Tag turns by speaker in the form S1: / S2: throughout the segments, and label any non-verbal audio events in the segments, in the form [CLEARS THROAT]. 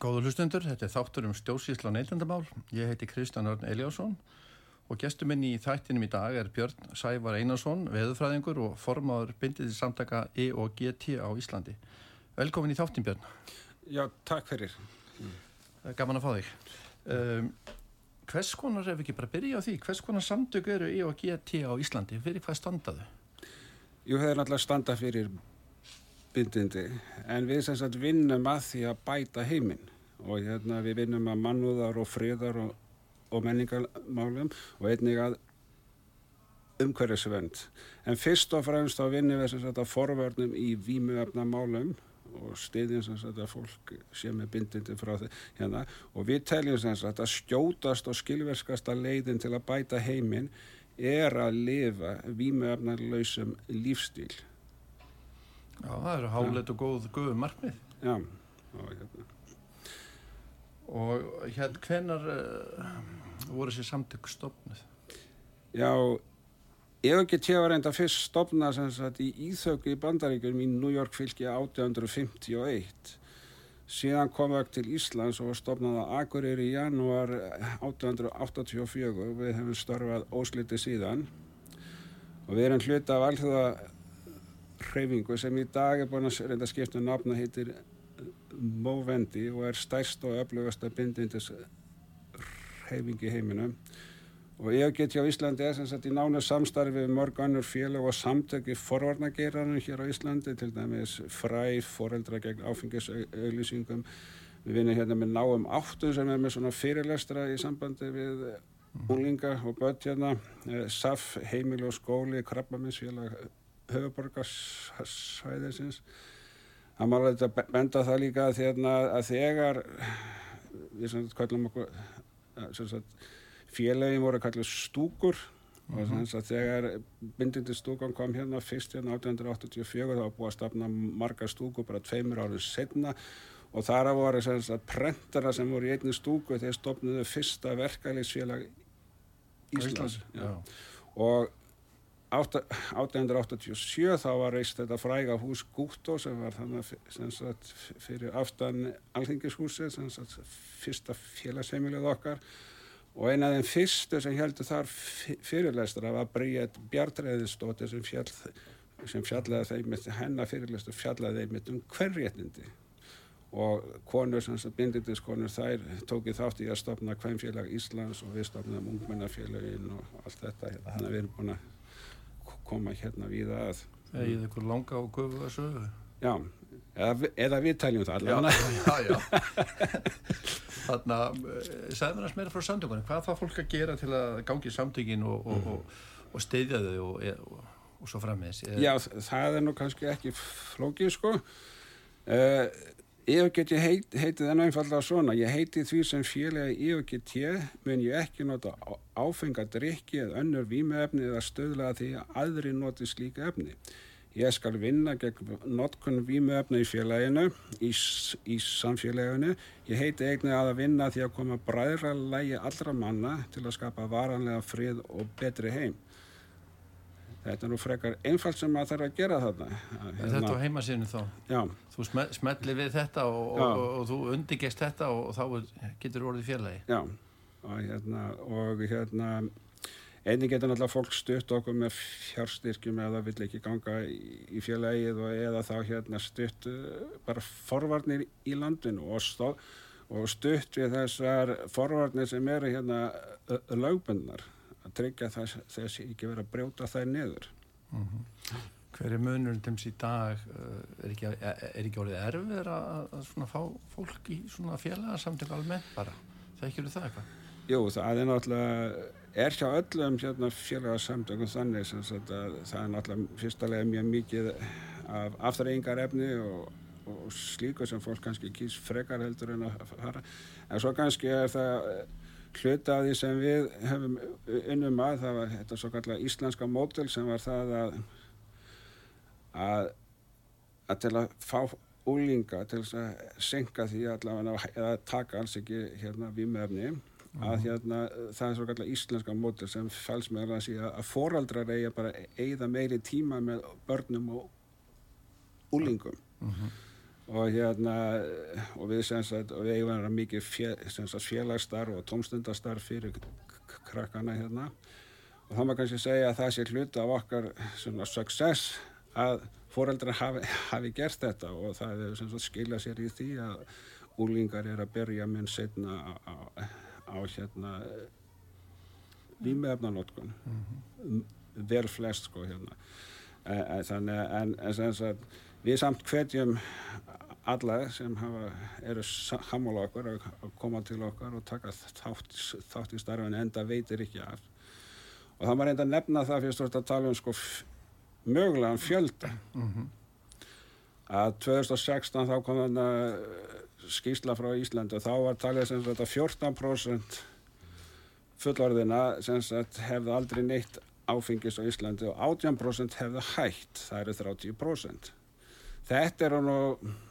S1: Góður hlustundur, þetta er þáttur um stjórnsýsla og neytendamál. Ég heiti Kristján Örn Eliásson og gestur minn í þættinum í dag er Björn Sævar Einarsson, veðufræðingur og formáður bindið samtaka E og GT á Íslandi. Velkomin í þáttin Björn.
S2: Já, takk fyrir.
S1: Gaman að fá þig. Um, hvers konar, ef ekki bara byrja á því, hvers konar samtök eru E og GT á Íslandi? Fyrir hvað standaðu?
S2: Jú, það er náttúrulega standa fyrir bindindi, en við sem sagt vinnum að því að bæta heiminn og hérna við vinnum að mannúðar og friðar og, og menningarmálum og einnig að umhverfisvend. En fyrst og fremst þá vinnum við sagt að forvörnum í vímuöfnamálum og stiðjum sem sagt að fólk sé með bindindi frá því hérna og við teljum sem sagt að skjótast og skilverskasta leiðin til að bæta heiminn er að lifa vímuöfnarlausum lífstíl.
S1: Já, það eru háleit og góð guðum markmið.
S2: Já, og hérna.
S1: Og hérna, hvenar uh, voru þessi samtök stofnuð?
S2: Já, EOGT var enda fyrst stofnað sem sagt í Íþöku í Bandaríkjum í New York fylki 1851. Síðan kom það til Íslands og var stofnað að Akureyri í janúar 1884 og við hefum störfað ósliti síðan og við erum hluta af allþjóða hreyfingu sem í dag er búin að reynda að skipta nafna heitir Movendi og er stærst og öflugast að bindindis hreyfingi í heiminum. Og EOGT á Íslandi er sem sagt í nánu samstarfi við mörg annur félag og samtöki forvarnageiranum hér á Íslandi til dæmis fræ, foreldra gegn áfengisauðlýsingum við vinnum hérna með náum áttum sem er með svona fyrirlestra í sambandi við úlinga og börn hérna. SAF, heimil og skóli krabbaminsfélag höfuborgarsvæðisins það má þetta benda það líka að, þérna, að þegar við sem kallum okkur félagin voru kallið stúkur mm -hmm. og þess að þegar bindindi stúkan kom hérna fyrst hérna 1884 þá búið að stafna marga stúkur bara tveimur árið setna og þar að voru sagt prentara sem voru í einni stúku þegar stofnuðu fyrsta verkefliðsfélag Íslands
S1: Já. Já.
S2: og 1887 þá var reist þetta fræga hús Gúttó sem var þannig sagt fyrir aftan sagt fyrsta félagsheimilið okkar. Og eina af þeim fyrstu sem heldur þar fyrirlestra var Bríett Bjartræðistóttir sem, fjall, sem fjallaði þeim hennar fyrirlestu fjallaði þeim um hverréttindi og konur bindindiskonur þær tókið þátt í að stopna Kvænfélag Íslands og við stopnaðum ungmennafélagin og allt þetta þannig að við erum búin að koma hérna við að
S1: í ykkur langa og gufu að sögu?
S2: Já, eða, eða við taljum það allavega. [LAUGHS]
S1: Já, já, já. Þannig að, segðu mér að smera frá samtökunum, hvað það fólk að gera til að gangi samtökin og, og, og, og steyðja þau og svo frammeðis?
S2: Já, það er nú kannski ekki flókið, sko. Uh, EOGT heit, heitið enn einfallega svona, ég heiti því sem félagi EOGT mun ég ekki nota áfengadrykki eða önnur vímefni eða stöðlega því að aðri noti slíka efni. Ég skal vinna gegn notkun vímefni í félaginu, í, í samfélaginu. Ég heiti eignið að vinna því að koma bræðra lægi allra manna til að skapa varanlega frið og betri heim. Þetta er nú frekar einfalt sem maður þarf að gera þarna.
S1: Hérna, þetta á heimasíðinu þá?
S2: Já.
S1: Þú smellir við þetta og, og, og þú undirgest þetta og þá getur orðið félagi?
S2: Já, og hérna, og hérna, einnig getur náttúrulega fólk stutt okkur með fjárstyrkjum eða vill ekki ganga í, í og eða þá hérna stutt bara forvarnir í landinu og, stó, og stutt við þessar forvarnir sem eru hérna lögbundnar að tryggja þess að þessi ekki verið að brjóta þær niður.
S1: Mm -hmm. Hver er til þessi dag? Er ekki, er ekki orðið erfið að, að fá fólk í svona félagsamtök almennt bara? Það ekki eru það eitthvað?
S2: Jú, það er náttúrulega, er hjá öllum hérna, félagsamtökum þannig sem að það er náttúrulega fyrstulega mjög mikið af afturreyingar efni og, og slíku sem fólk kannski kýrs frekar heldur en að fara. En svo kannski er það hluta af því sem við hefum unnum að, það var þetta svo kallar íslenska mótel sem var það að að, að til að fá úlinga til að senka því allavega eða taka alls ekki hérna vímöfni -hmm. að hérna það er svo kallar íslenska mótel sem fæls með að síðan að foraldrar eiga bara eigða meiri tíma með börnum og úlingum
S1: mm -hmm.
S2: Og hérna og við sem sagt og við eigum mikið fjö, sagt félagsstarf og tómstundastarf fyrir krakkana hérna. Og þá maður kannski segja að það sé hluti af okkar svona success að foreldrar hafi, hafi gert þetta. Og það er sem sagt skilja sér í því að úlingar er að byrja minn setna á, á, á hérna vímefnanótkun mm vel flest sko hérna. En, en, en, en við samt hvetjum alla sem hafa, eru sammála okkur að koma til okkar og taka þátt, þátt í starfin enda veitir ekki af. Og það maður reynda að nefna það fyrst þú ert að tala um sko mögulegan fjölda. Að 2016 þá kom þarna uh, skýrsla frá Íslandi og þá var talið sem að 14% fullorðina sem sagt hefði aldrei neitt áfengis á Íslandi og 18% hefði hætt, það eru 30%. Þetta eru nú,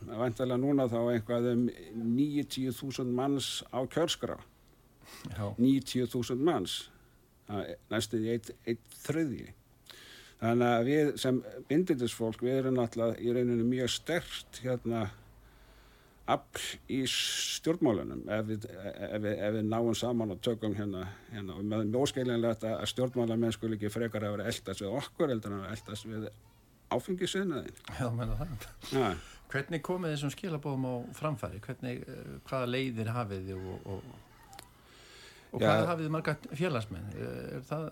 S2: vantilega núna þá einhvað um 90.000 manns á kjörskrá.
S1: Já,
S2: 90.000 manns, Það er næstuð í eitt, eitt þriðji. Þannig að við sem bindindisfólk, við erum náttúrulega í rauninu mjög stert hérna afl í stjórnmálunum ef við, ef, við, ef við náum saman og tökum hérna, hérna og með mjóskeilinlegt að stjórnmálamenn skul ekki frekar að vera eldast við okkur heldur en að eldast við áfengisinnaðin.
S1: já, menna það.
S2: Ja.
S1: Hvernig komið þessum skilabóðum á framfæri? Hvernig, eh, hvaða leiðir hafið þið og, og, og
S2: Já.
S1: hvað hafið þið marga félagsmenn? Er það,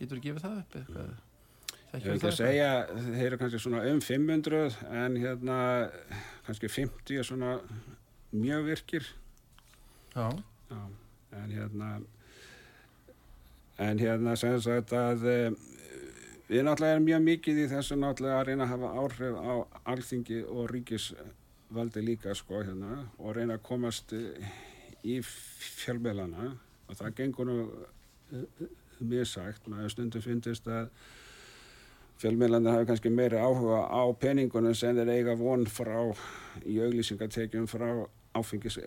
S1: getur þú gefið það upp eitthvað?
S2: Ég vil ekki að segja, þeir eru kannski svona um 500 en hérna kannski 50 er svona mjög virkir.
S1: Já,
S2: Já, en hérna en hérna sem sagt að eh, við náttúrulega erum mjög mikið í þessu náttúrulega að reyna að hafa áhrif á alþingi og ríkisvaldi líka sko hérna og reyna að komast í fjölmiðlana. Og það gengur nú eh, mjög sagt, maður stundum fyndist að fjölmiðlandi hafi kannski meiri áhuga á peningunum sem þeir eiga von frá í auglýsingatekjum frá áfengis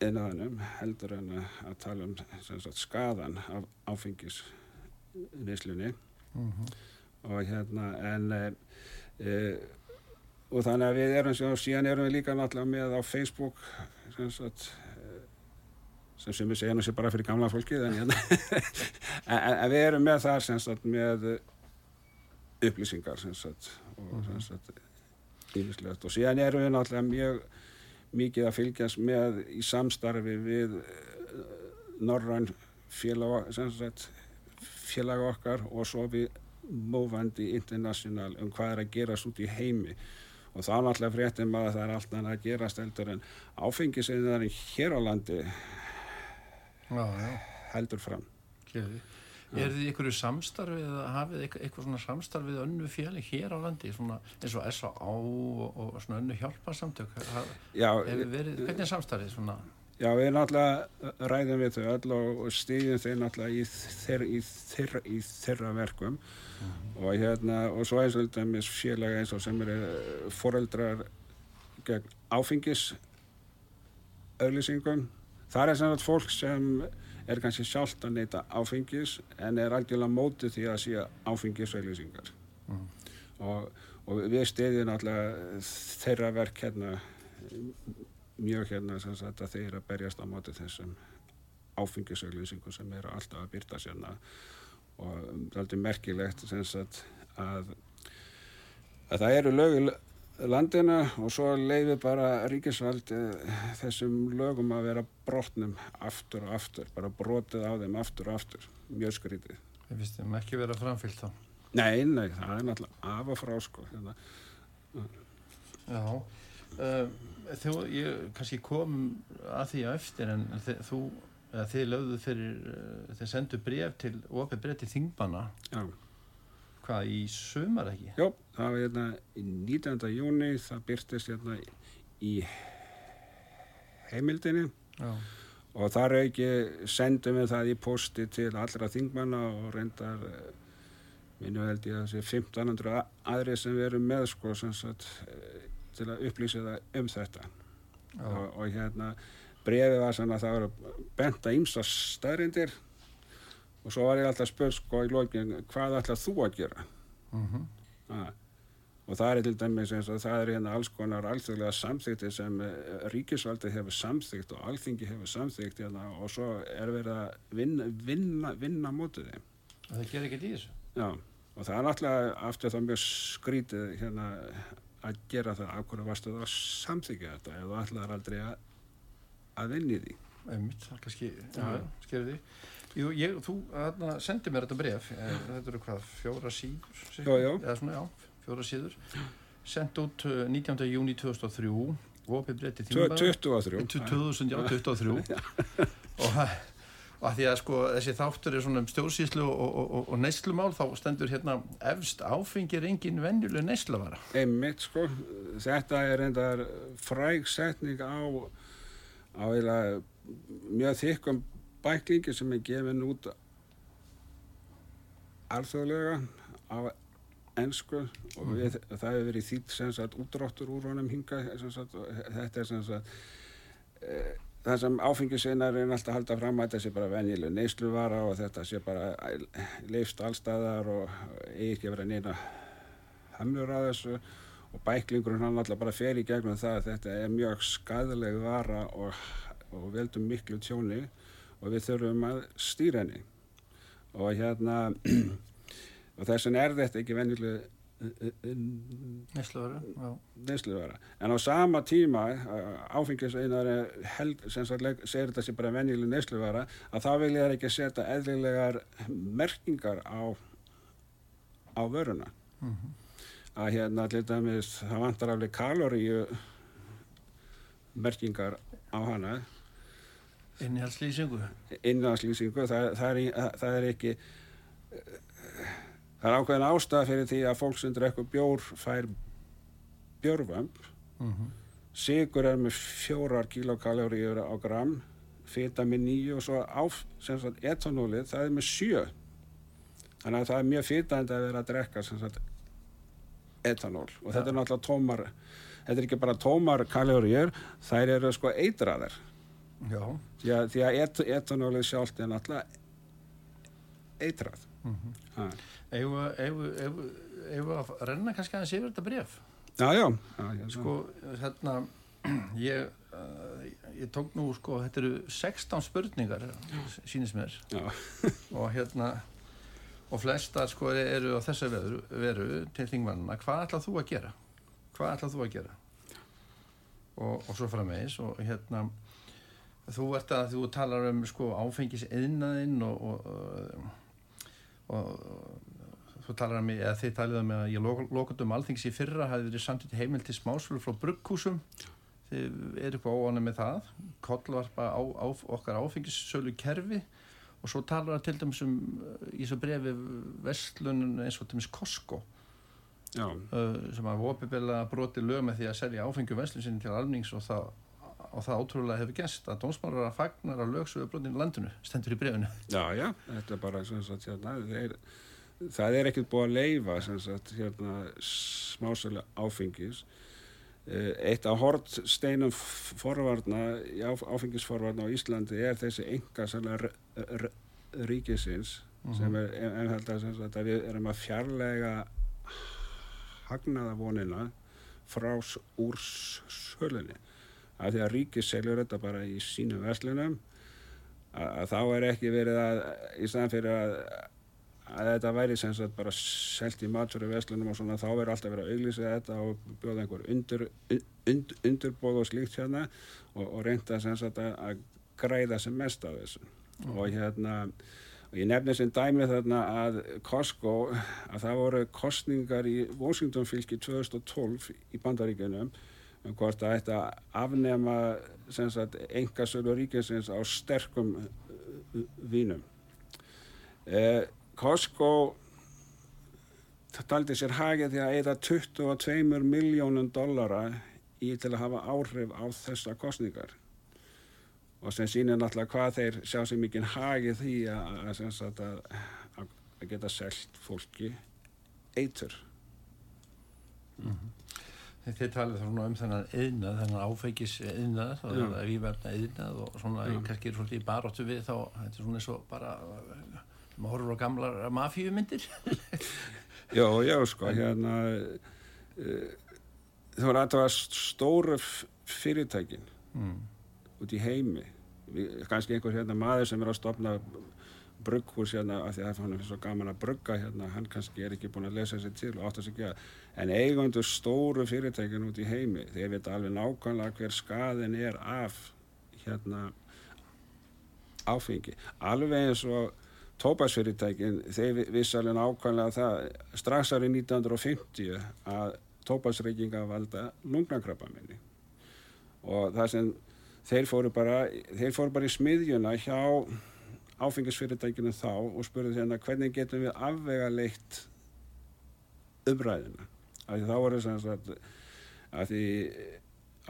S2: innaðanum heldur en að, tala um sagt, skadan af áfengisvislunni
S1: mhm,
S2: og hérna en e, og þannig að við erum sem, síðan erum við líka náttúrulega með á Facebook sem sagt eh, sem sem við nú sér bara fyrir gamla fólkið en, hérna, [LAUGHS] en, en við erum með það sem sagt með upplýsingar sem sagt og sem sagt ýmislegt. Og síðan erum við náttúrulega mjög mikið að fylgjast með í samstarfi við norræn félag, félag okkar og svo við Móvandi International um hvað er að gerast út í heimi og þá náttúrulega fréttum að það er allt annað að gerast heldur en áfengiseinarinn hér á landi
S1: já, já,
S2: heldur fram.
S1: gefið. Er þið ykkur samstarfið eða hafið eitthvað svona samstarfið önnu félag hér á landi, svona eins og S.A.A. og, og svona önnu hjálparsamtök?
S2: Já,
S1: Hefur verið, hvernig er samstarfið svona?
S2: Já, við náttúrulega ræðum við þau öll og, stýðum þau náttúrulega í, þeir, í, þeirra, í þeirra verkum og hérna, og svo eins og dæmis félaga eins og sem eru foreldrar gegn áfengis auðlýsingum. Það er sem sagt fólk sem er kannski sjálft að neyta áfengis en er algjörlega mótið því að sé áfengis auðlýsingar.
S1: Mm.
S2: Og, og við stýðum náttúrulega þeirra verk hérna mjög hérna sem sagt að þeir að berjast á móti þessum áfengisauðlýsingum sem eru alltaf að byrta sérna og það er aldrei merkilegt sem sagt að, að það eru lög í l- landinu og svo leiði bara ríkisvald eh, þessum lögum að vera brotnum aftur og aftur, bara brotið á þeim aftur og aftur, mjög skrítið.
S1: Við fyrstum ekki vera framfyllt þá.
S2: Nei, nei, það er náttúrulega af og frá sko. Hérna.
S1: Já, þú, ég kannski kom að því á eftir en þið, þú, eða þið lögðu fyrir, uh, þið sendu bref til, opið bref til Þingmanna,
S2: Já.
S1: hvað í sumar ekki?
S2: Jó, það var hérna í 19. júni, það byrtist hérna í heimildinni
S1: Já,
S2: og þar auki sendum við það í posti til allra þingmanna og reyndar eh, minnu held ég að þessi 1500 a- aðri sem við erum með sko sem sagt eh, til að upplýsa það um þetta og, og hérna brefið var svona að það voru bent að ýmsa stærindir og svo var ég alltaf spurt sko í lokin hvað ætlað þú að gera
S1: mhm,
S2: Ah. og það er til dæmis eins og það er hérna alls konar alþjóðlega samþykti sem eh, ríkisvaldi hefur samþykt og alþingi hefur samþykt hérna, og svo er verið að vinna, vinna, vinna mótið þeim.
S1: Það gerir ekkert í þessu?
S2: Já, og það er náttúrulega aftur það mjög skrítið hérna að gera það af hverju varstu það að samþykja þetta eða þú ætlaðar aldrei að, að vinni því.
S1: Einmitt, það kannski, skerði því. Jú, ég, þú aðna, sendi mér þetta bref, eh, þetta eru hvað, fjóra síður?
S2: Já, já.
S1: Eða svona, já, fjóra síður. Sendt út uh, 19. júni 2003, opið breytti tíma.
S2: 23.
S1: 2000, já, 23. og að því að sko þessi þáttur er svona um stjórnsýslu og, og, og, og neyslumál þá stendur hérna efst áfengir engin venjuleg neyslavara
S2: einmitt sko þetta er endar fræg setning á á eila mjög þykkum bæklingi sem er gefin út alþjóðlega á ennsku og mhm. við, það hefur verið þýtt sem sagt útráttur úr honum hinga sagt, þetta er sem sagt e, það sem áfengisvinnar er alltaf að halda fram að þetta sé bara venjileg neysluvara og þetta sé bara leifst allstaðar og eigi ekki verið neina hamlur að þessu. Og bæklingurinn hann alltaf bara fer í gegnum það að þetta er mjög skadaleg vara og, og veldum miklu tjóni og við þurfum að stýra henni. Og hérna [CLEARS THROAT] og þess vegna er þetta ekki venjileg
S1: Nesluvara
S2: en á sama tíma áfengiseinar segir þetta sem bara venjuleg nesluvara að þá vil ég ekki setja eðlilegar merkingar á á vöruna. Mm -hmm. að hérna dæmis það vantar alveg kaloríu merkingar á hana.
S1: Innhjálpslýsingu
S2: innhjálpslýsingu það, það, það er ekki Það er ákveðin ástæða fyrir því að fólk sem drekku bjór fær bjórvömb. Mm -hmm. Sigur er með fjórar kilokalóriur á gram, feta með nýju og svo áf, sem sagt, etanólið, það er með sjö. Þannig að það er mjög fetandi að vera að drekka, sem sagt, etanól. Og ja. þetta er náttúrulega tómar, þetta er ekki bara tómar kalóriur, þær eru sko eitraðar.
S1: Já.
S2: Því að, því að et, etanólið sjálft er náttúrulega eitrað. Mm
S1: -hmm. Eða að renna kannski aðeins yfir þetta bref
S2: Já, já,
S1: já Sko, hérna [CLEARS THROAT] ég, uh, ég tók nú, sko, þetta eru 16 spurningar sínist mér. [LAUGHS] Og hérna og flesta, sko, eru á þessa veru, veru til þingmannina, hvað ætlað þú að gera? Hvað ætlað þú að gera? Og, og svo frammeins og hérna þú ert að, þú talar um, sko, áfengis eðnaðinn og, og og þú talar um, eða þið talið um að ég lókundum alþings í fyrra hafi verið samtitt heimil til smásfjölu frá brugghúsum. Þið eru eitthvað óanum með það. Kollvarpa á, á okkar áfengissölu kerfi og svo talar það til dæmis um í þessu brefi vestlunum eins og til dæmis Costco. Uh, sem að opibila broti lög með því að selja áfengu vestlun sinni til alnings og það og það ótrúlega hefur gæst að dómsmálar að fagnar að lögsögu brotinu landinu stendur í brefinu
S2: Já, já, þetta er bara svona að hérna, þeir það er ekkert búið að leifa sagt, hérna, smásölu áfengis eh, eitt af hortsteinum forvarna áfengisforvarna á Íslandi er þessi enga ríkisins mm -hmm. sem er ennhald að við erum að fjarlæga hagnaða vonina frá úr sölunni að því að ríkis seljur þetta bara í sínum verslunum að þá er ekki verið að í staðan fyrir að að þetta væri sem sagt bara selt í matur í vestlunum og svona þá verður alltaf verið að auglýsa þetta og bjóða einhver undur, und, undurbóð og slíkt hérna og, og reynda sem sagt að, að græða sem mest af þessu mm. og hérna og ég nefnir sem dæmi þarna að Costco að það voru kostningar í Washington fylki 2012 í bandaríkunum um hvort að þetta afnema sem sagt engasölu ríkisins á sterkum vínum eða Costco taldi sér hagið því að eða 22 miljónum dollara í til að hafa áhrif á þessa kostningar og sem sínir náttúrulega hvað þeir sjá sér mikið hagið því að, að, að, að geta selgt fólki eitur.
S1: Mm -hmm. Þið talið þá um þennan eðnað, þennan áfækis eðnað og það er výverna eðnað og svona, kannski er svolítið í baróttu við þá, þetta er svona eins og bara maður horfur á gamlar mafíumyndir? [LAUGHS]
S2: Já, já, sko hérna það var að það var stóru fyrirtækin
S1: mm.
S2: út í heimi. Kannski einhver hérna maður sem er að stopna brugghús hérna af því að hann er svo gaman að brugga hérna hann kannski er ekki búin að lesa sér til og átt að ekki að en eigundur stóru fyrirtækin út í heimi þeir veit alveg nákvæmlega hver skaðin er af hérna áfengi. Alveg eins og tópasfyrirtækin þeir vissi alveg nákvæmlega það strax árið 1950 að tópasreykinga valda lungnakrabbaminni og það sem þeir fóru bara þeir fóru bara í smiðjuna hjá áfengisfyrirtækinu þá og spurðu hérna hvernig getum við afvega leitt umræðina af því þá voru sem sagt að því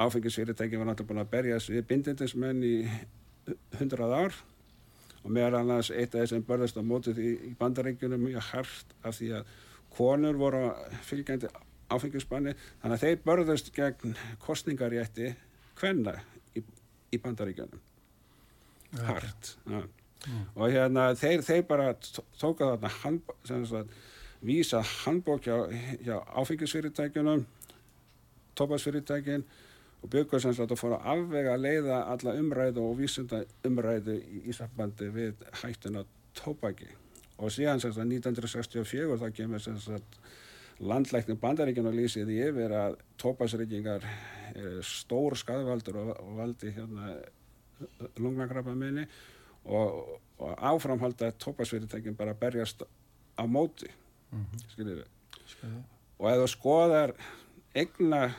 S2: áfengisfyrirtækinu var náttúrulega búin að berjast við bindindismenn í hundrað ár og meðal annars eitt af þessum börðast á mótið í, bandarengjunum mjög hardt af því að konur voru fylgjandi áfengisbanni þannig að þeir börðast gegn kostningarétti hvenna í, í bandarengjunum hardt ja. mm. og hérna þeir, þeir bara tóka þarna hand, sagt, vísa handbók hjá, hjá áfengisfyrirtækjunum tópasfyrirtækin og byggur sem sagt að fóra afvega að leiða alla umræðu og vísunda umræðu í Ísafbandi við hættuna tópaki og síðan sem sagt 1964 þá kemur sem sagt landlækning bandaríkjana lýsið í yfir að tópasryggingar er stór skadvaldur og, og valdi hérna lungnakrabba minni og, og áframhalda tópasfyrirtækin bara berjast á móti. Mm -hmm. skiljið og ef þú skoðar egna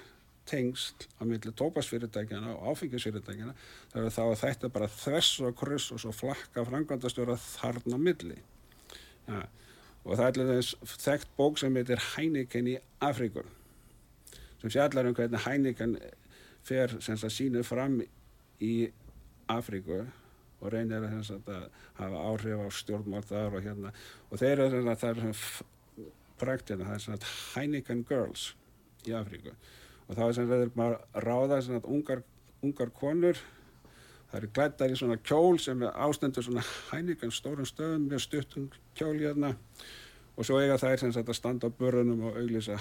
S2: tengst á milli tópasfyrirtækjana og áfengisfyrirtækjana er þá að þetta bara þess og kryss og svo flakka frangandastjóra þarna milli. Ja. og það er þess þekkt bók sem heitir Heineken í Afríkur sem fjallar um hvernig Heineken fer sem það sínur fram í Afríku og reynir að, að hafa áhrif á stjórnmál þar og hérna. Og þeir eru það er praktina, það er svona Heineken Girls í Afríku og þá er sem við erum að ráða svona ungar, ungar konur. Það eru glættar í svona kjól sem er ástendur svona Heineken stórum stöðum með stuttum kjól hérna. Og svo eiga það er sem sagt að standa á börunum og auglýsa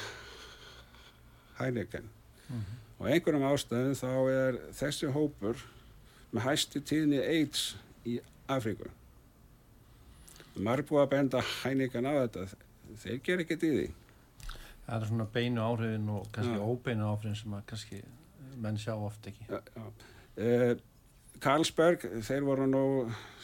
S2: Heineken. Mm -hmm. og einhverjum ástæðum þá er þessi hópur með hæsti tíðni AIDS í Afríku. Maður er búið að benda Heineken á þetta. Þeir ger ekkert í því
S1: Það er svona beinu áhrifin og kannski ja. óbeinu áhrifin sem að kannski menn sjá oft ekki ja, ja.
S2: Eh, Karlsberg, þeir voru nú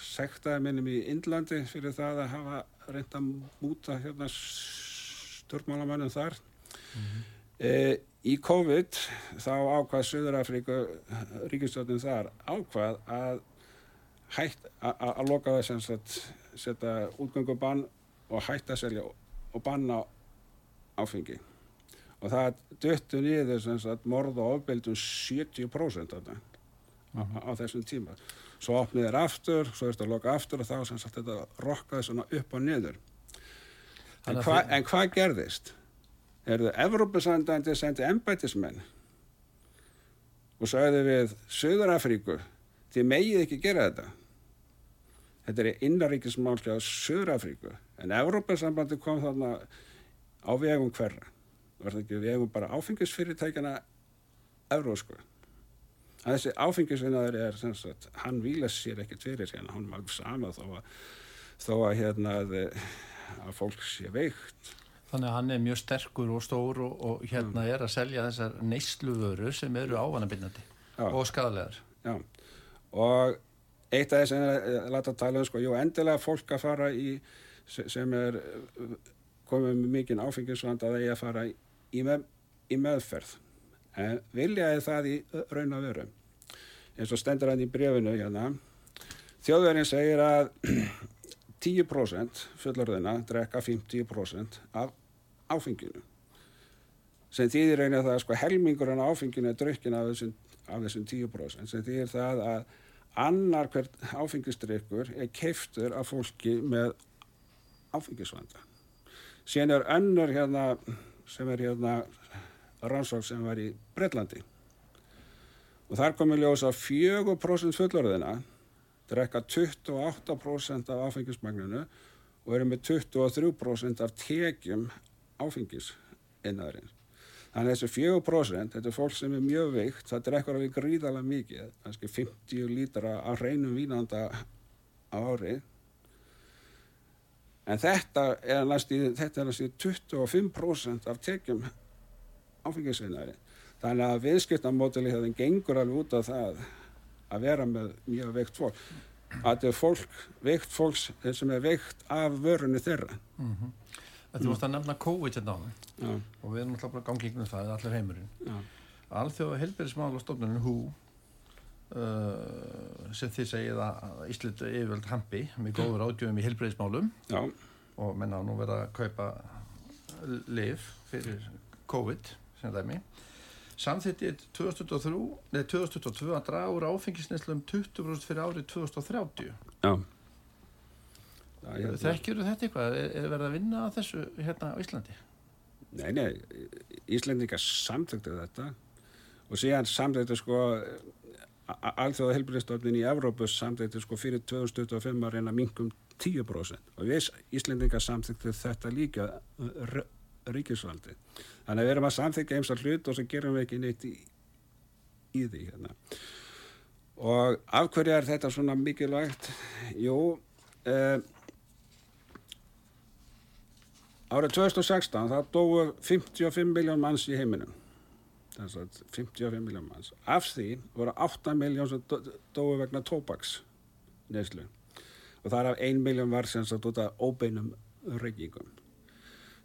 S2: sektaði minnum í Indlandi fyrir það að hafa reynda múta hérna stjórnmálamannum þar mm -hmm. eh, Í COVID þá ákvað Suðurafríku ríkistjóðin þar ákvað að hægt að loka þess að setja útgöngubann og hægt að selja og banna áfengi. Og það döttu niður sem sagt morð og ofbeldum 70% af það mm -hmm. á, á þessum tíma. Svo opnið er aftur, svo er þetta að loka aftur og þá sem sagt þetta rokkaði svona upp og niður. En, hva, en hvað gerðist? er það Evrópusandandi sendið embætismenn og sagði við Suðurafríku þið megið ekki gera þetta. Þetta er innaríkismál hjá Suðurafríku. En Evrópusambandi kom þarna á vegum hverra? Var það ekki vegum bara áfengisfyrirtækjana eurósku þessi áfengisvinnaður er sagt, hann výla sér ekkert fyrir hérna hann er alveg sama þó að, þó að hérna að, að fólk sé veikt.
S1: Þannig að hann er mjög sterkur og stór og, og hérna mm. er að selja þessar neysluveru sem eru ávanabindandi og skadalegar
S2: Já, og eitt af þess að ég láta að tala um sko, jú endilega fólk að fara í sem er komið með mikinn áfengisvand að það er að fara í, með, í meðferð. En viljaði það í raun að veru? Eins og stendur hann í brefinu hérna. Þjóðverðin segir að [CLEARS THROAT] 10% fullorðina drekka 50% af áfenginu. Sem þýðir það að sko helmingur en áfenginu er drukkin af þessum, af þessum 10% sem þýðir það að annar hvert áfengistrykkur er keiftur af fólki með áfengisvanda síðan er önnur hérna sem er hérna rannsók sem var í Breitlandi og þar komið ljósa 4% fullorðina drekka 28% af áfengismagninu og eru með 23% af tekjum áfengisinnaðurinn Þannig að þessi 4% þetta er fólk sem er mjög veikt það drekkur alveg gríðalega mikið kannski 50 lítra af reynum vínanda á ári en þetta er næstu þetta er næstu 25% af tekjum áfengisvinari þannig að viðskiptamótili það gengur alveg út af það að vera með mjög veikt fólk. Að þetta er fólk, veikt fólks sem er veikt af vörunni þeirra.
S1: Mm -hmm. Þú vorst að nefna COVID hérna á það og við erum alltaf bara gangið um það, allir heimurinn. Alþjóða helbærismála stofnunum hú uh, sem þið segið að Ísland yfirvöld hampi með góður ádjöfum í helbærismálum og menna nú verða að kaupa liv fyrir COVID sem dæmi. Samþittið 2022 að draga úr áfengisneslu um 20% fyrir árið 2030
S2: Já.
S1: Þekkjur þetta eitthvað? Er, er verið að vinna á þessu hérna á Íslandi?
S2: Nei, nei, Íslandingar samþöktu þetta. Og síðan samþöktu sko alþjóða helbriðstofnin í Evrópus samþöktu sko fyrir 2025 að reyna mingum 10% og við Íslandingar samþöktu þetta líka ríkisvaldi þannig að við erum að samþykja eins og hlut og svo gerum við ekki neitt í, í því hérna. og af hverju er þetta svona mikilvægt? Jú eh, árið 2016 það dói 55 miljón manns í heiminum að 55 miljón manns. Af því voru 8 miljón sem dói vegna tóbaks neyslu og það er af 1 miljón var sem sagt út af óbeinum reykingum.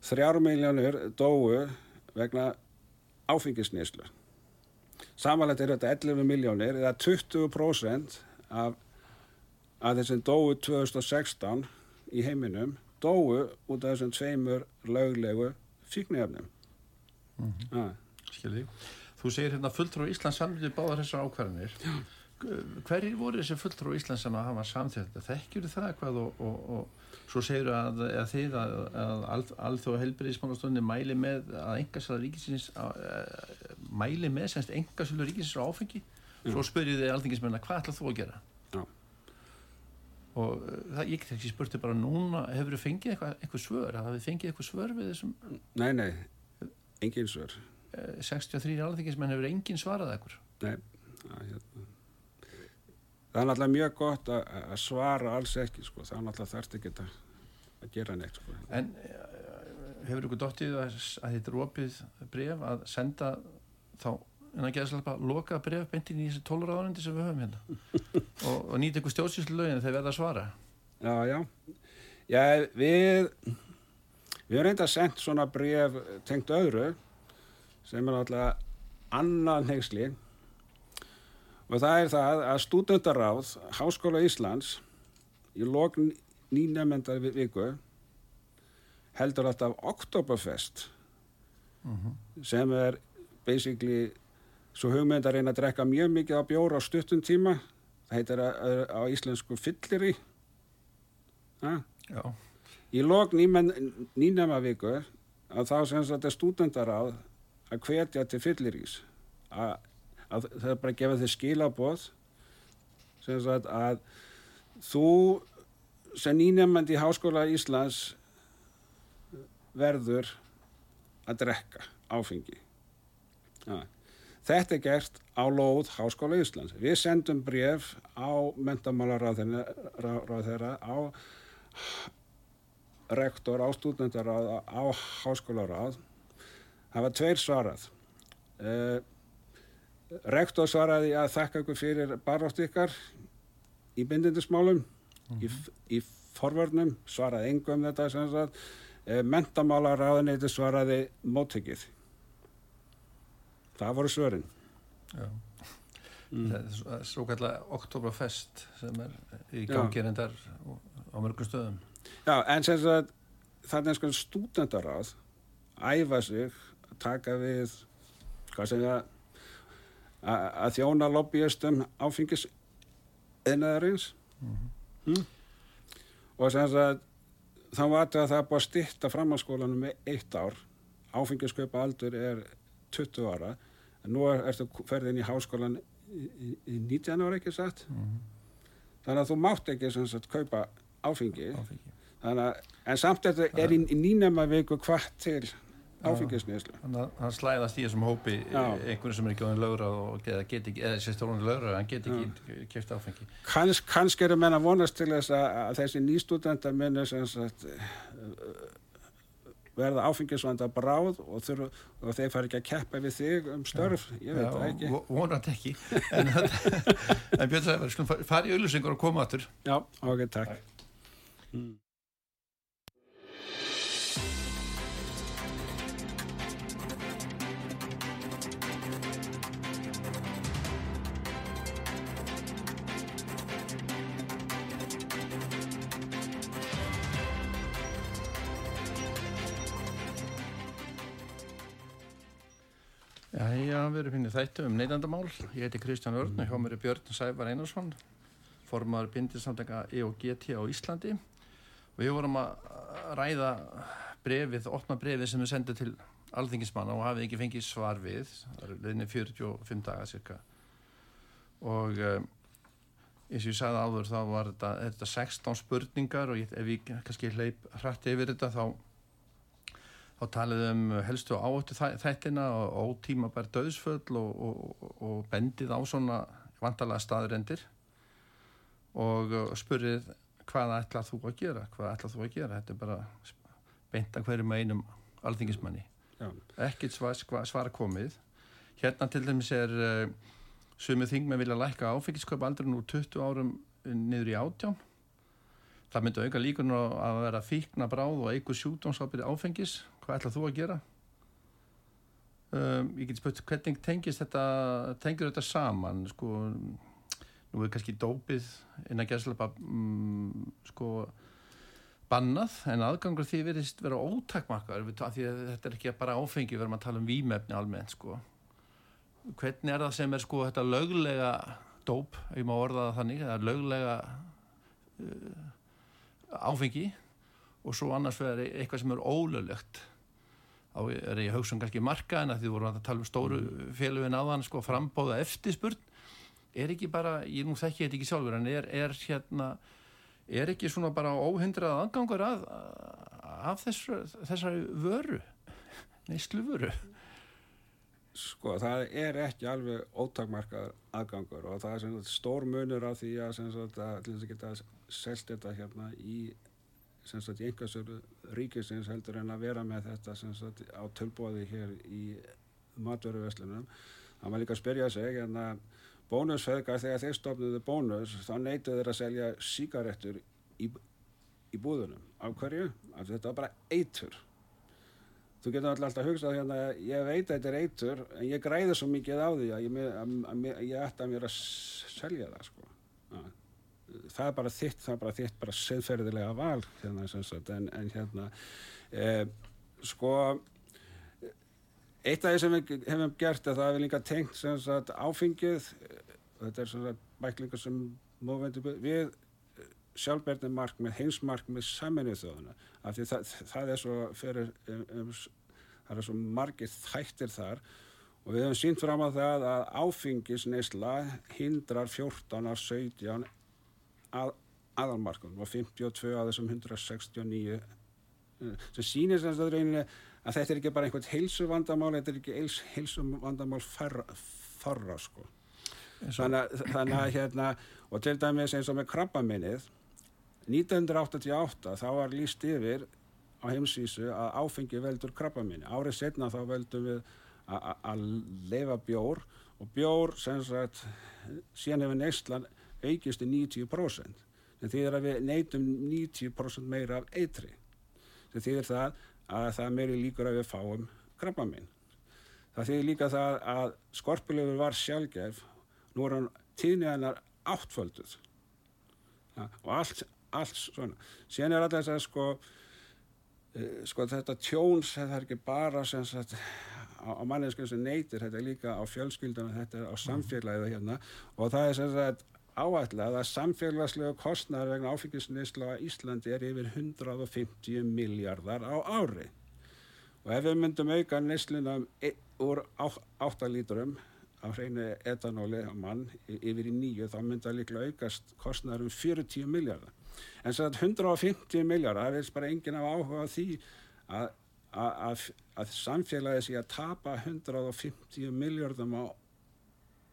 S2: 3 miljónur dói vegna áfengisneyslu. Samanlegt er þetta 11 miljónir eða 20% af, af þessum dói 2016 í heiminum dói út af þessum tveimur löglegu fíknefnum
S1: mm -hmm. Skilði Þú segir hérna fulltrú Íslands samlítið báðar þessar ákvarðanir. Hverjir voru þessi fulltrú Íslands sem að hafa samþjóð þetta? Þekkjur það hvað og, og, og svo segir að, að þið að, að alþjóða helbriðismánastunni mæli með að engasala ríkisins að, mæli með semst engasala ríkisins á áfengi? Svo spyrir þið alþingismenn að hvað ætlað þú að gera? Já. og það, ég ekki spurti bara núna hefur þið fengið eitthvað, eitthvað svör? Hafið þið fengið eitthvað svör við þessum?
S2: Nei, nei, engin svör
S1: 63 alþingismenn hefur engin svarað eitthvað
S2: Nei, það er hérna. Það er náttúrulega mjög gott að svara alls ekki sko, það er náttúrulega þarft ekki að, að gera neitt sko.
S1: En eh, hefur ykkur dóttið að, að þetta er opið bref að senda þá, en að svolítið loka bref beintin í þessi tóluraðarundi sem við höfum hérna? [LAUGHS] Og, og nýta ykkur stjórnsýslu lögin þegar verða að svara?
S2: Já, já, já við við erum reynda að senda svona bref tengt öðru sem er náttúrulega annan hengsli og það er það að stúdendaráð Háskóla Íslands í lókn nýnefndar viku heldur alltaf Oktoberfest uh mhm. -huh. sem er basically svo hugmynd að reyna að drekka mjög mikið á bjóra á stuttum tíma það heitir að, á íslensku fyllir í í lókn nýnefna viku að þá sem þetta er stúdendaráð að hvetja til fyllir ís að að það er bara að gefa þér skilaboð sem sagt að þú sem nýnefnandi í Háskóla Íslands verður að drekka áfengi ja. þetta er gert á lóð Háskóla Íslands við sendum bref á mentamálaráð á rektor á stúdendaráð á Háskólaráð það var tveir svarað uh, Rektor svaraði að þakka ykkur fyrir barátt ykkar í bindindismálum, mm -hmm. í, í forvörnum, svaraði engum um þetta sem sagt, e, mentamálaráðinni svaraði móttekið. Það voru svörin. Já.
S1: Mm. Það er svo kallar Oktoberfest sem er í gangirindar á mörgum stöðum.
S2: Já, en sem sagt, það er sko stúdendaráð æfa sig taka við, það að þjóna lobbyistum áfengis einaðarins mm -hmm. hm? og sem að þá var þetta að það búið að stitta framhalskólanum með eitt ár áfengisköpa aldur er 20 ára en nú er þetta ferðin í háskólan í, í, í 19 ára ekki satt mm -hmm. þannig að þú mátt ekki sem sagt kaupa áfengi, áfengi. Að, en samt þetta er í, í nýnema viku hvart til áfengisneislu.
S1: Þannig að hann slæðast í þessum hópi
S2: Já.
S1: einhvern sem er ekki ánum og eða get ekki, eða sérst ánum lögra, hann get ekki keft áfengi.
S2: Kans, kannski eru menn að vonast til þess að, að þessi sem sagt eh, verða áfengisvanda bráð og, þurfa, og þeir fara ekki að keppa við þig um störf, ég veit það ekki.
S1: vo- vonandi ekki. [LAUGHS] En, en Björn Sævar, skulum fa- fara í auðlýsingur og koma aftur.
S2: Já, ok, takk. Mm.
S1: Já, við erum finnið þættu um neytandamál. Ég heiti Kristján Örn og hjá mér er Björn Sævar Einarsson, formaður bindisamtaka EOGT á Íslandi. Og við vorum að ræða brefið, opna brefið sem við sendum til alþingismanna og hafið ekki fengið svar við. Það er leðinni 45 daga cirka. Og um, eins og ég sagði áður þá var þetta, þetta 16 spurningar og ég, ef ég kannski hleyp hrætt yfir þetta þá þá talið um helstu áhættu þæ- þættina og ótímabær döðsföll og, og, og- og bendið á svona vantarlega staðrendir og uh, spurðið hvað ætlað þú að gera, hvað ætlað þú að gera, þetta er bara sp- beint að hverjum einum alþingismanni. Ekkert svar, svar, svar komið. Hérna til dæmis er uh, sumið þingmenn vilja lækka áfengisköp aldrei úr 20 árum niður í átján. Það myndi auka líkunum á að vera fíkna bráð og eigur sjúdómsábyrði áfengis. Hvað ætlað þú að gera? Um, ég get spurt, hvernig tengist þetta, tengir þetta saman? Sko, nú er kannski dópið innan gerðslepa mm, sko, bannað, en aðgangur því verðist vera að þetta er ekki bara áfengi, við erum að tala um vímefni almennt, sko. Hvernig er það sem er sko þetta löglega dóp, ég má orða það þannig, eða löglega uh, áfengi og svo annars vegar eitthvað sem er ólöglegt á er ég hugsa um kannski marka en að því voru að tala um stóru félugin áðan sko frambóða eftirspurn. Er ekki bara, ég nú þekki þetta ekki sjálfur en er, er hérna er ekki svona bara óhindrað aðgangur að, af þessu, þessari vöru neyslu vöru
S2: sko, það er ekki alveg ótakmarkað aðgangur og það er sagt stór munur á því að að til þess að geta selt þetta hérna í í einhversölu ríkisins heldur en að vera með þetta sagt á tölbóði hér í matveruverslunum. Það maður líka að spyrja sig en að bónusfeðgar þegar þeir stofnuðu bónus þá neituðu þeir að selja sígarettur í, í búðunum. Af hverju? Af þetta var bara eitur. Þú getur alltaf alltaf hugsað hérna, ég veit að þetta er eitur, en ég græði svo mikið á því að ég, að, að, að ég ætti að mér að selja það, sko. Það er bara þitt, það er bara þitt, bara siðferðilega val, hérna, en, en hérna, eh, sko, eitt af því sem við hefum gert er það að við líka tengt, sagt, áfengið, eh, þetta er sagt, bæklingar sem við sjálfberðni markmið, heimsmarkmið saminnið þjóðuna af því það, það er svo fyrir, um, um, það er svo margir þættir þar og við höfum sínt fram á það að áfengisneisla hindrar 14 af 17 að, aðalmarkum. Og 52 af þessum 169 eh, sem sýnir sem þetta rauninni að þetta er ekki bara einhvern heilsuvandamál þetta er ekki heils, heilsuvandamál farra, sko. Þannig, að- þannig að hérna og til dæmis eins og með krabbaminnið 1988 þá var líst yfir á heimsvísu að áfengi veldur krabbaminni árið setna þá veldum við að leifa bjór og bjór sem sagt síðan hefur neyslan aukist í 90% en því er að við neytum 90% meira af eitri sem þýðir það að það meiri líkur að við fáum krabbaminn það þýðir líka það að skorpulöfur var sjálfgæf nú er hann tíðni hennar áttfölduð. Ja, og allt, allt svona. Síðan er alltaf þess að sko uh, sko þetta tjóns það er ekki bara sem sagt á, á manneskjum sem neytir, þetta er líka á fjölskyldunum, þetta er á samfélagið hérna. Og það er sem sagt áætlað að samfélagslega kostnar vegna áfengisneisla á Íslandi er yfir 150 miljardar á ári og ef við myndum auka neysluna um e- úr 8 lítrum af hreinu etanóli á mann yfir í nýju þá myndi það líklega aukast kostnar um 40 miljardar en svo að 150 miljardar það veist bara enginn af áhuga á því að að, að samfélagi sé að tapa 150 miljardum á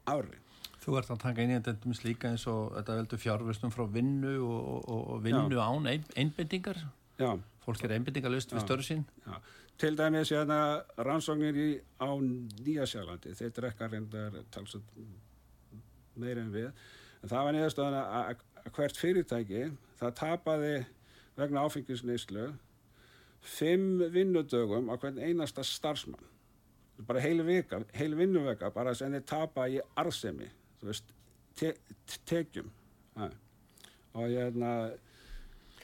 S2: ári.
S1: Þú ert að taka inn í þetta líka eins og þetta veldur fjárvörstum frá vinnu og, og, og vinnu Já. án ein, einbindingar. Já. Fólk er einbindingalust við. Já.
S2: Til dæmis ég að rannsóknir í, á Nýjasjálandi, þeir drekka reyndar talsað meira en við. En það var niðurstöðan að hvert fyrirtæki það tapaði vegna áfengisneislu fimm vinnudögum á hvern einasta starfsmann bara heil vika, heil vinnuveka bara sem þeir tapa í arsemi þú veist, te tekjum ja. og ég hérna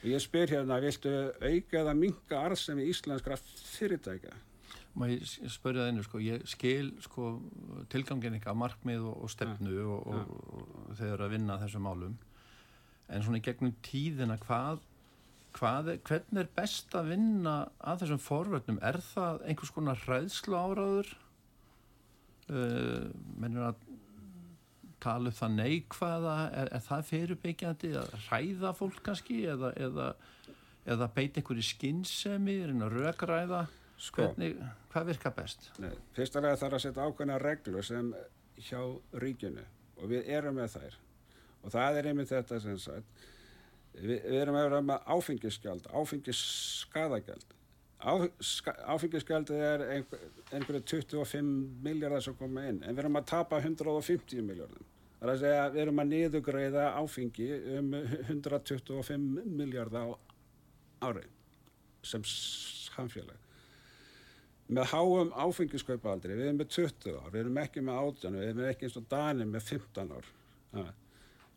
S2: ég spyr hérna, viltu auka eða minga arsemi íslenskra fyrirtækja
S1: Má ég spörja það einu, sko, ég skil sko, tilgangin eitthvað markmið og, og stefnu ja. og, og, og þeir að vinna þessum málum en svona í gegnum tíðina hvað Hvað, hvernig er best að vinna að þessum forvöldnum? Er það einhvers konar hræðslu áraður? Uh, mennur að tala um það neikvæða? Er, er það fyrirbyggjandi að hræða fólk kannski? Eða, eða, eða beita einhverju skinnsemi, reyna rökræða? Sko, hvernig, hvað virkar best?
S2: Nei, fyrst lega þarf að setja ákveðna reglu sem hjá ríkinu og við erum með þær og það er einmitt þetta sem sagt Við, við erum að vera með áfengisgjald, áfengisskadagjald. Á, áfengisgjaldið er einhver, einhverju 25 miljardar sem koma inn, en við erum að tapa 150 miljardum. Það er að segja við erum að niðugreiða áfengi um 125 miljardar á ári sem samfélag. Með háum áfengiskaupaldri, við erum með 20 ár, við erum ekki með 18, við erum ekki eins og Danir með 15 ár. Það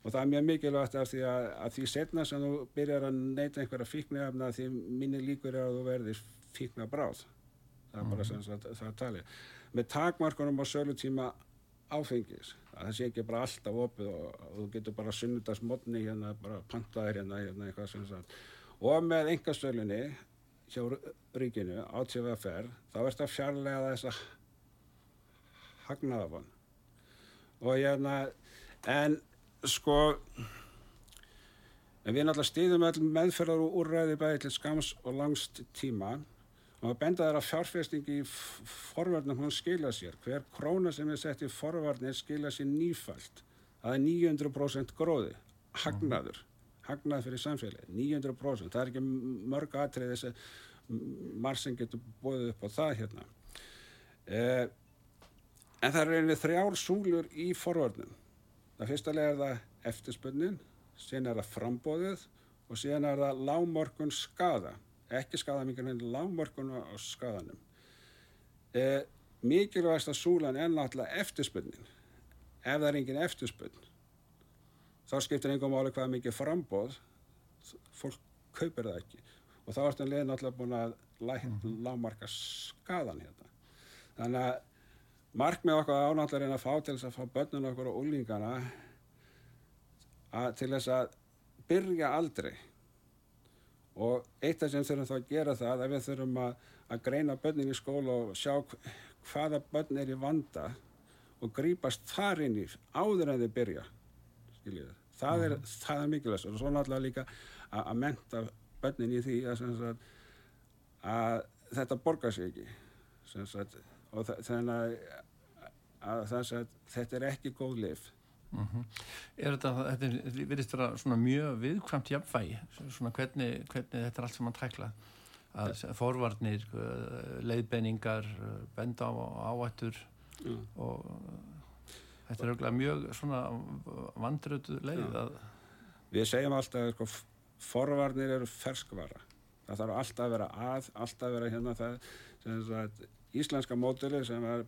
S2: og það er mjög mikilvægt af því að, að því setna sem þú byrjar að neyta einhverja fíknefna því minni líkur er að þú verðir fíkna bráð það er bara mhm. sem það, það er talið með takmarkunum á sölutíma áfengis það sé ekki bara alltaf opið og, og þú getur bara sunnudasmotni hérna bara pantaðir hérna, hérna eitthvað sem það og með engasölunni hjá ríkinu átífaferð þá ert að fjarlæga þess að hagnaða von og hérna en sko en við náttúrulega stýðum meðferðar og úrræði bæði til skams og langst tíma og að benda þær að fjárfestingi í forvarnum hún skila sér. Hver króna sem er sett í forvarnir skila sér nýfælt. Það er 900% gróði. Hagnaður, hagnað fyrir samfélagi 900%, það er ekki mörg aðtrið þess að marg sem getur bóðið upp á það hérna. Eh, en það er einnig þrjár súlur í forvarnum Það fyrstulega er það eftirspunnin, síðan er það frambóðið og síðan er það lágmorgun skada, ekki skadamingar en lágmorgun á skadanum. E, mikilvægast að súlan er náttúrulega eftirspunnin. Ef það er engin eftirspunn, þá skiptir einhver máli hvað mikið frambóð, fólk kaupir það ekki. Og þá ertum við náttúrulega búin að mhm. lágmarka skadan hérna. Þannig að markmið okkar ánáttlega er að fá til þess að fá börnun okkur og úlingana að, til þess að byrja aldrei og eitt af sem þurfum þá að gera það að við þurfum að, að greina börnin í skóla og sjá hvaða börn er í vanda og grýpast þar inn í áður en þið byrja skiljið það er, mm. það er mikilvægt. Og svo náttúrulega líka að, að menta börnin í því að, að þetta borgar sig ekki og þannig að að, að þetta er ekki góð lif
S1: mm -hmm. Er þetta, þetta verðist vera svona mjög viðkvæmt jafnvægi, svona hvernig, hvernig þetta er allt sem mann tækla að forvarnir, uh, leiðbenningar benda á áættur mm. og þetta er auðvitað mjög svona vandrötu leið að
S2: Við segjum alltaf sko, forvarnir eru ferskvara það þarf alltaf að vera að, alltaf að vera hérna það, íslenska mótili sem er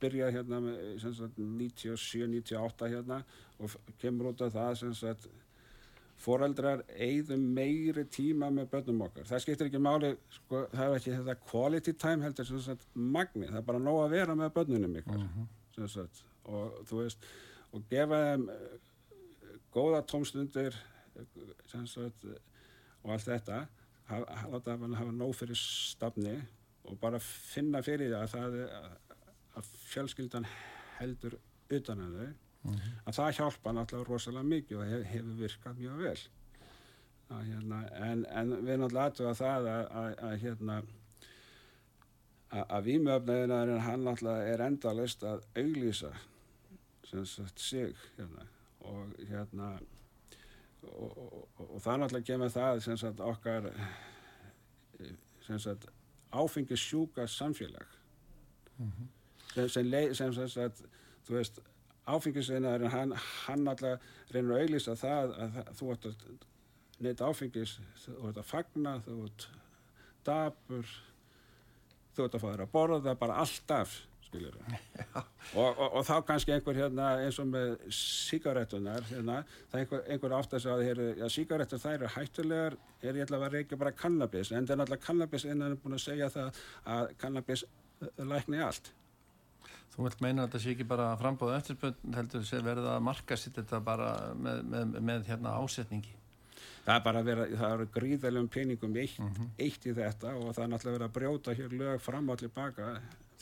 S2: byrja hérna með 97-98 hérna og kemur út af það sem sagt foreldrar eigðum meiri tíma með börnum okkar. Það skiptir ekki máli, sko, það er ekki þetta quality time heldur sem sagt magni, það er bara nóg að vera með börnunum ykkur uh -huh. sem sagt og þú veist, og gefa þeim uh, góða tómstundir sem sagt og allt þetta, láta það hafa nóg fyrir stafni og bara finna fyrir það að það er að fjölskyldan heldur utan að þau mm -hmm. að það hjálpa náttúrulega rosalega mikið og hef, hefur virkað mjög vel að, hérna, en, en við náttúrulega aðtöða það að, að, að hérna að výmöfnaðinaðurinn hann náttúrulega er endalist að auglýsa sig hérna og hérna og, og, og, og það náttúrulega kemur það sem sagt okkar sem sagt áfengissjúka samfélag mm -hmm. Sem, sem, leið, sem sagt þú veist áfengisvinnaðurinn hann, hann alltaf reynir að auðvisa það að þú ætti að neyta áfengis þú ætti að fagna, þú ætti dapur þú ætti að fá þér að borða bara alltaf [LAUGHS] og, og, og þá kannski einhver hérna eins og með síkaretunar hérna, það er einhver, einhver átt að segja að síkaretur þær eru hættulegar er ég ætla að reykja bara kannabis en það er náttúrulega kannabis innan er búin að segja það að kannabis lækni allt
S1: Þú vilt meina að þetta sé ekki bara frambóða eftirspönd heldur sé verið að marka sitt þetta bara með, með, með hérna ásetningi?
S2: Það er bara að vera, það eru gríðalegum peningum eitt, mm -hmm. eitt í þetta og það er náttúrulega verið að brjóta hér lög fram og allir baka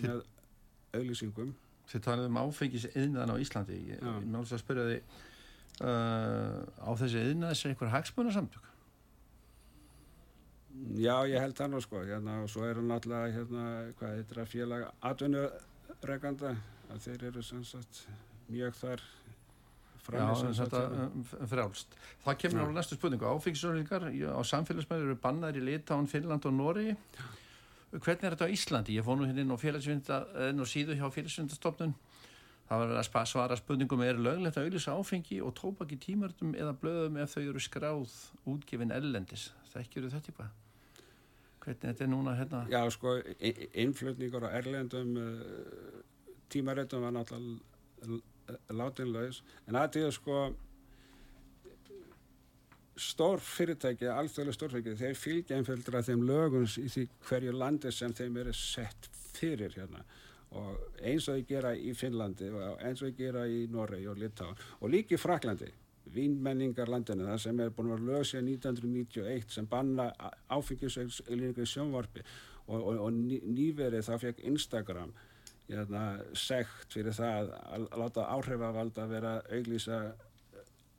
S2: með auðlýsingum
S1: Þið talaðum um áfengis yðnaðan á Íslandi. Ég með alveg að spyrja því uh, á þessi yðnaðis er einhver hagsmunarsamtök
S2: Já, ég held það nú sko. Hérna, og svo eru náttúrulega hérna, hvað heitir að félag atvinnureganda að þeir eru sem sagt mjög þar
S1: Já, þetta um, frjálst. Það kemur á næstu spurningu. Áfengisörlingar á samfélagsmæður eru bannaðir í Litáin, Finnland og Nóri. Hvernig er þetta á Íslandi? Ég fóð nú hérna inn á síðu hjá félagsvindastofnun. Það var að svara spurningum er löglegt að auðvisa áfengi og tópaki tímardum eða blöðum ef þau eru skráð útgefin ellendis. Það ekki eru þetta eitthvað? Hvernig þetta er núna hérna?
S2: Já, sko, innflutningur á erlendum uh, tímaréttum var náttúrulega látinlaus en er sko stór fyrirtæki, alþjóðlega stórfyrirtæki þeir fylgja einföldra þeim lögum í því hverju landi sem þeim eru sett fyrir hérna. Og eins og þau gera í Finnlandi og eins og þau gera í Noregi og Litáin og líki í Fraklandi vínmenningarlandinu það sem er búin að vera lög sér 1991 sem banna áfengisauðlingu í sjónvarpi og, og, og nýverið þá fekk Instagram hérna, segt fyrir það að láta áhrifavald að vera auglýsa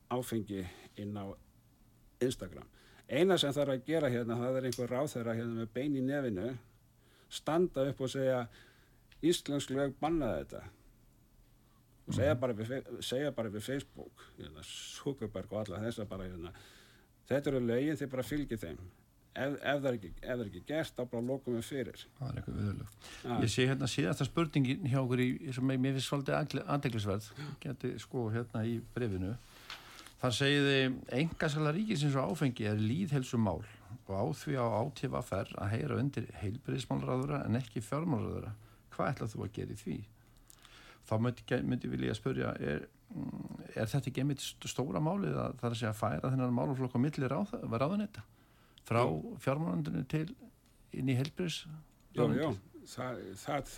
S2: áfengi inn á Instagram. Eina sem þarf að gera hérna, það er einhver ráð þeirra hérna með bein í nefinu, standa upp og segja Íslensk lög bannaði þetta og segja mhm. bara við, segja bara við Facebook, hérna, Zuckerberg og alla þess að bara hérna, þetta eru lögin þeir bara fylgir þeim. Ef, ef það er ekki, ekki gert þá bara lókum við fyrir.
S1: Það er eitthvað viðlug ég sé hérna síðasta spurningin hjá okkur í, sem mér finnst svolítið andeglisverð geti sko hérna í brefinu þar segiði engasala ríkisins og áfengi er líðhelsu mál og á því á átífa fer að heyra undir heilbriðismálraðura en ekki fjármálraðura hvað ætlað þú að gera í því þá myndi, myndi vilja að spörja er, mm, er þetta ekki einmitt stóra málið að það er að segja að færa þennan máluflokk á milli ráð, ráðunetta frá fjármánandunum til inn í helbriðs
S2: Já, já, það, það,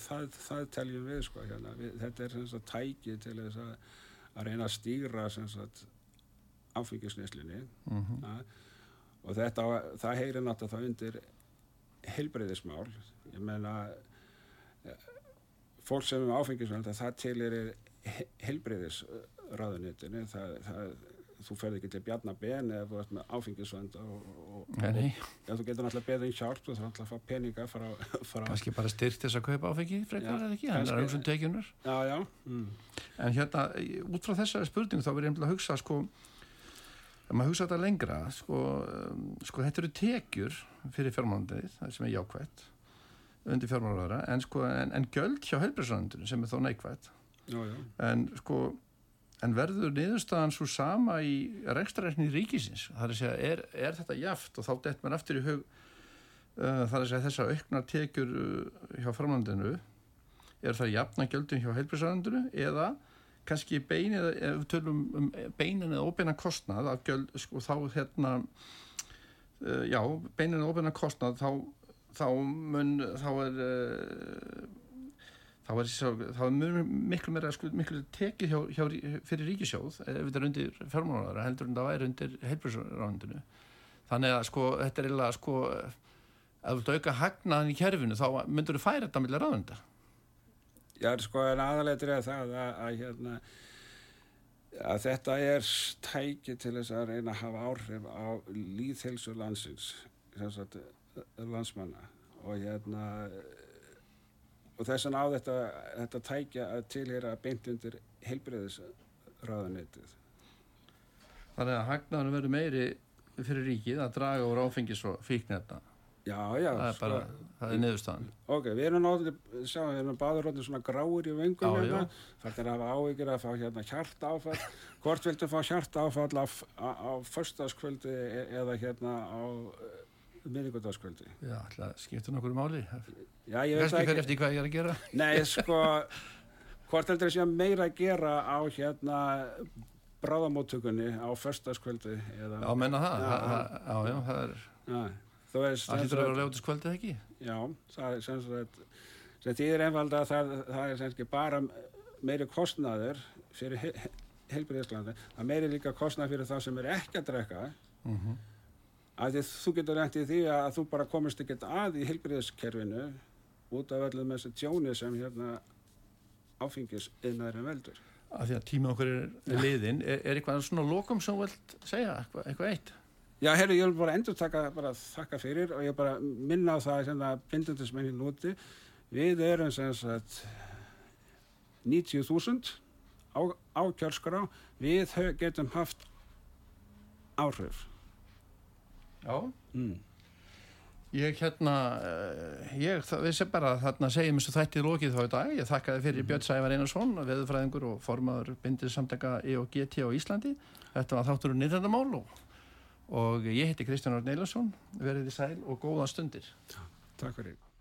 S2: það, það teljum við sko hérna. við, þetta er svona tæki til þess að, að reyna að stýra áfengisneslinni mm -hmm. og þetta, það heyrir náttúrulega það undir helbriðismál ég meina fólk sem er áfengisneslinni það til er helbriðisraðunitinu það þú ferði ekki til Bjarnabenn eða þú ert með áfengisvönd og, og, og ja, þú getur náttúrulega beðið í hjálp þú þarf náttúrulega að fá peninga frá,
S1: frá kannski bara styrt þess að kaupa áfengi frekar eða ekki, það er umsum
S2: já. Mm.
S1: en hérna út frá þessari spurning þá verður ég að hugsa sko ef maður hugsa þetta lengra sko, um, sko þetta eru tekjur fyrir fjármálundið, það sem er jákvægt undir fjármálundara en sko en, en göld hjá heilbjörnsrandunum sem er þó neikvægt já, en sko En verður niðurstaðan svo sama í rekstrarækni ríkisins? Það er að segja, er, er þetta jaft? Og þá dett mann aftur í hug uh, það er að segja þessar auknar tekjur uh, hjá framlandinu. Er það jafna gjöldum hjá heilbrísarandinu eða kannski bein eða, ef við tölum um beinin eða óbeina kostnað af gjöld, sko þá hérna uh, já, beinin eða óbeina kostnað þá, þá mun, þá er uh, þá er, þá er miklu meira miklu tekið hjá, hjá, fyrir ríkisjóð ef þetta er undir fjármálaráðara heldur en það væri undir heilbjörnsráðundinu þannig að sko þetta er eiginlega sko ef þú auka hagnaðan í kerfinu þá myndur þú færa þetta millir ráðunda
S2: Já sko en aðalegtur er það að, að, að hérna að þetta er tæki til þess að reyna að hafa áhrif á líðhelsu landsins landsmanna og hérna og þess vegna á þetta, þetta tækja að tilhera beint undir heilbreyðisraðanetið.
S1: Þannig að hagnaðurinn verður meiri fyrir ríkið að draga úr áfengis og fíknefna.
S2: Já, já.
S1: Það er bara, það er niðurstaðan.
S2: Ok, við erum náttúrulega, sjá, við erum báður rótið svona gráir í vöngum hérna. Það er að hafa áhyggjur að fá hérna hjarta áfall. Hvort viltu fá hjarta áfall á, á, á föstaskvöldi e- eða hérna á miðvíkudaskvöldi?
S1: Já, það skiptir nokkur máli.
S2: Já, ég veit
S1: Kannski
S2: það
S1: fer eftir hvað ég er að gera.
S2: Nei, [LAUGHS] sko, hvort heldur það sé meira að gera á hérna bráðamóttökunni á föstaskvöldi eða...
S1: Já, menna það.
S2: Já,
S1: Já, það er, það hlýtur að vera ljótiskvöldið ekki.
S2: Já, það er sem sagt, sem þýðir einfalda að það, það er sem sagt bara meiri kostnaður fyrir he heilbyrðislandi, það er meiri líka kostnaður fyrir það sem er ekki að drekka,
S1: Mm
S2: að því þú getur reynt í því að þú bara komist ekkert að í heilbyrðiskerfinu út af öllum þessu tjóni sem hérna áfengis innæðurinn veldur.
S1: Af því að tíma okkur er, liðin. Er, er eitthvað svona lokum sem þú vilt segja? Eitthvað, eitthvað eitt?
S2: Já, herru, ég vil bara endur taka, bara þakka fyrir og ég bara minna á það sem það bindundismennin núti. Við erum sem sagt 90.000 á, á kjörskrá. Við getum haft áhrif.
S1: Já.
S2: Mm.
S1: Ég hérna, eh, ég það vissi bara að þarna segjum þessu þættið lokið þá í dag. Ég þakkaði fyrir Björn Sævar Einarsson, veðurfræðingur og formaður bindið samtaka E og GT á Íslandi. Þetta var þáttur um nýrðandamál og, og ég heiti Kristján Orn Eilarsson. Verðið í sæl og góða stundir.
S2: Takk fyrir.